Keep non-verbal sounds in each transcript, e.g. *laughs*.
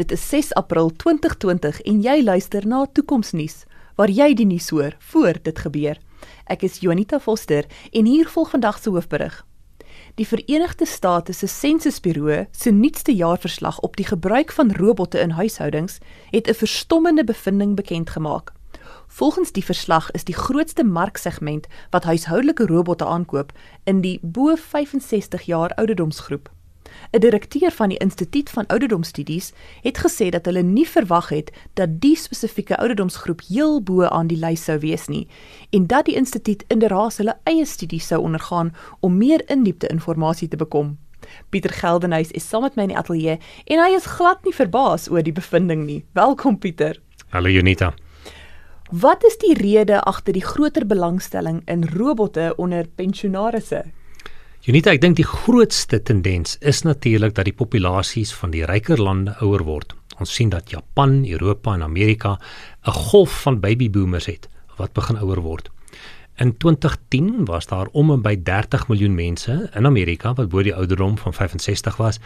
Dit is 6 April 2020 en jy luister na Toekomsnuus waar jy die nuus hoor voor dit gebeur. Ek is Jonita Foster en hier volg vandag se hoofberig. Die Verenigde State se Sensusbureau se nuutste jaarverslag op die gebruik van robotte in huishoudings het 'n verstommende bevinding bekend gemaak. Volgens die verslag is die grootste marksegment wat huishoudelike robotte aankoop in die bo 65 jaar ouderdomsgroep. 'n Direkteur van die Instituut van Ouderdomsstudies het gesê dat hulle nie verwag het dat die spesifieke ouderdomsgroep heel bo aan die lys sou wees nie en dat die instituut inderdaad hulle eie studies sou ondergaan om meer indiepte inligting te bekom. Pieter Geldenhuys is saam met my in die ateljee en hy is glad nie verbaas oor die bevinding nie. Welkom Pieter. Hallo Junita. Wat is die rede agter die groter belangstelling in robotte onder pensionaarsse? Unita, ek dink die grootste tendens is natuurlik dat die populasies van die ryker lande ouer word. Ons sien dat Japan, Europa en Amerika 'n golf van babyboomers het wat begin ouer word. In 2010 was daar om en by 30 miljoen mense in Amerika wat bo die ouderdom van 65 was.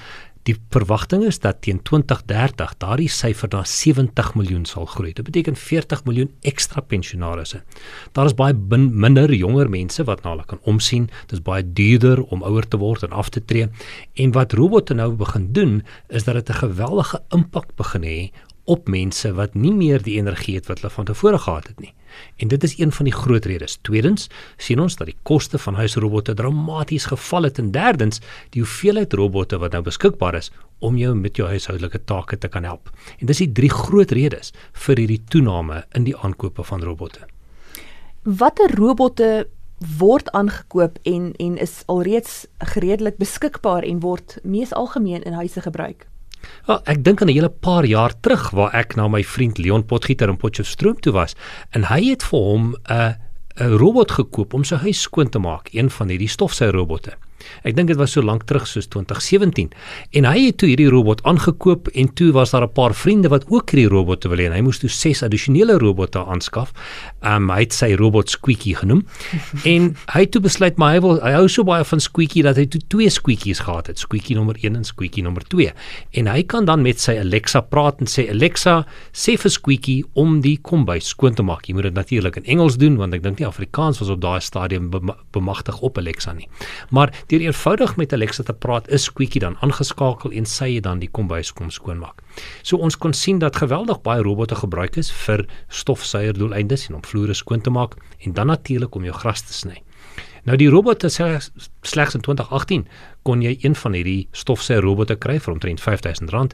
Die verwagting is dat teen 2030 daardie syfer na 70 miljoen sal groei. Dit beteken 40 miljoen ekstra pensionaarsse. Daar is baie minder jonger mense wat na hulle kan omsien. Dit is baie duurder om ouer te word en af te tree. En wat robotte nou begin doen, is dat dit 'n geweldige impak begin hê op mense wat nie meer die energie het wat hulle van tevore gehad het nie. En dit is een van die groot redes. Tweedens sien ons dat die koste van huisrobotte dramaties geval het en derdens die hoeveelheid robotte wat nou beskikbaar is om jou met jou huishoudelike take te kan help. En dis die drie groot redes vir hierdie toename in die aankope van robotte. Watter robotte word aangekoop en en is alreeds redelik beskikbaar en word mees algemeen in huise gebruik? Wel, ek dink aan 'n hele paar jaar terug waar ek na my vriend Leon Potgieter in Potchefstroom toe was en hy het vir hom 'n 'n robot gekoop om sy huis skoon te maak, een van hierdie stofsuigrobotte. Ek dink dit was so lank terug soos 2017. En hy het toe hierdie robot aangekoop en toe was daar 'n paar vriende wat ook hierdie robot wil hê en hy moes toe ses addisionele robotte aanskaf. Um hy het sy robot Squeaky genoem. *laughs* en hy het toe besluit maar hy wil hy hou so baie van Squeaky dat hy toe twee Squeakies gehad het, Squeaky nommer 1 en Squeaky nommer 2. En hy kan dan met sy Alexa praat en sê Alexa, sê vir Squeaky om die kombuis skoon te maak. Jy moet dit natuurlik in Engels doen want ek dink nie Afrikaans was op daai stadium bemagtig op Alexa nie. Maar Deur eenvoudig met Alexa te praat, is Squeaky dan aangeskakel en sy het dan die kombuis kom skoonmaak. So ons kon sien dat geweldig baie robotte gebruik is vir stofsuier doeleindes en om vloere skoon te maak en dan natuurlik om jou gras te sny. Nou die robotte slegs in 2018 kon jy een van hierdie stofsuier robotte kry vir omtrent R5000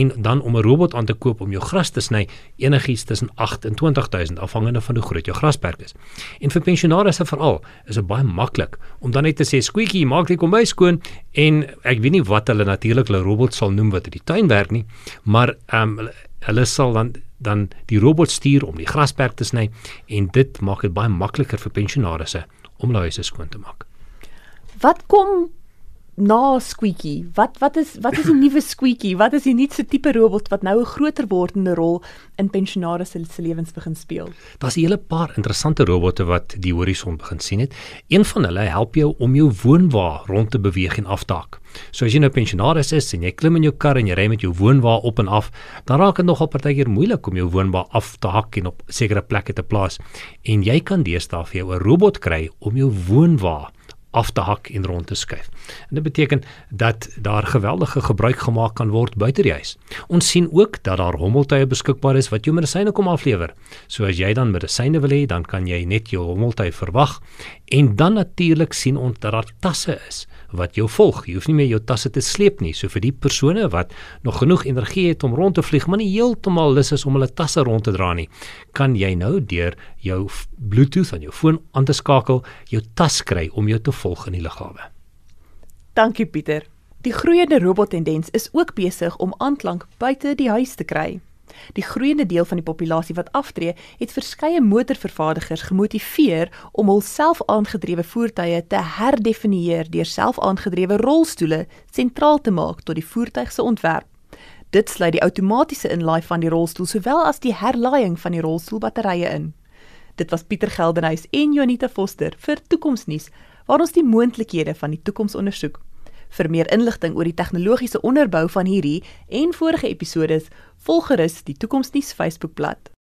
en dan om 'n robot aan te koop om jou gras te sny enigiets tussen 8 en 20000 afhangende van hoe groot jou grasperk is. En vir pensionaarsse veral is dit baie maklik om dan net te sê squeaky maak die kombuis skoon en ek weet nie wat hulle natuurlik hulle robot sal noem wat die tuin werk nie, maar ehm um, hulle sal dan dan die robot stuur om die grasperk te sny en dit maak dit baie makliker vir pensionaarsse om hulle huise skoon te maak. Wat kom na Squeaky? Wat wat is wat is die *laughs* nuwe Squeaky? Wat is die nuutste tipe robot wat nou 'n groter wordende rol in pensionaars se lewens begin speel? Daar's 'n hele paar interessante robotte wat die horison begin sien het. Een van hulle help jou om jou woonwa rond te beweeg en af te hak. So as jy nou pensionaris is en jy klim in jou kar en jy ry met jou woonwa op en af, dan raak dit nogal partykeer moeilik om jou woonwa af te hak en op sekere plekke te plaas. En jy kan deesdae vir jou 'n robot kry om jou woonwa af te hak en rond te skuif. En dit beteken dat daar geweldige gebruik gemaak kan word buite die huis. Ons sien ook dat daar hommeltuie beskikbaar is wat jou medisyne kom aflewer. So as jy dan medisyne wil hê, dan kan jy net jou hommeltuie verwag en dan natuurlik sien ons dat daar tasse is wat jou volg. Jy hoef nie meer jou tasse te sleep nie. So vir die persone wat nog genoeg energie het om rond te vlieg, maar nie heeltemal lus is om hulle tasse rond te dra nie, kan jy nou deur jou Bluetooth aan jou foon aan te skakel, jou tas kry om jou te volg in die lughawe. Dankie Pieter. Die groeiende robottendens is ook besig om aanklank buite die huis te kry. Die groeiende deel van die populasie wat aftree, het verskeie motorvervaardigers gemotiveer om hul self-aangedrewe voertuie te herdefinieer deur self-aangedrewe rolstoele sentraal te maak tot die voertuig se ontwerp. Dit sluit die outomatiese inlaai van die rolstoel sowel as die herlaaiing van die rolstoelbatterye in. Dit was Pieter Geldenhuys en Jonita Foster vir Toekomsnuus waar ons die moontlikhede van die toekoms ondersoek. Vir meer inligting oor die tegnologiese onderbou van hierdie en vorige episode, volg gerus die Toekomsnuus Facebookblad.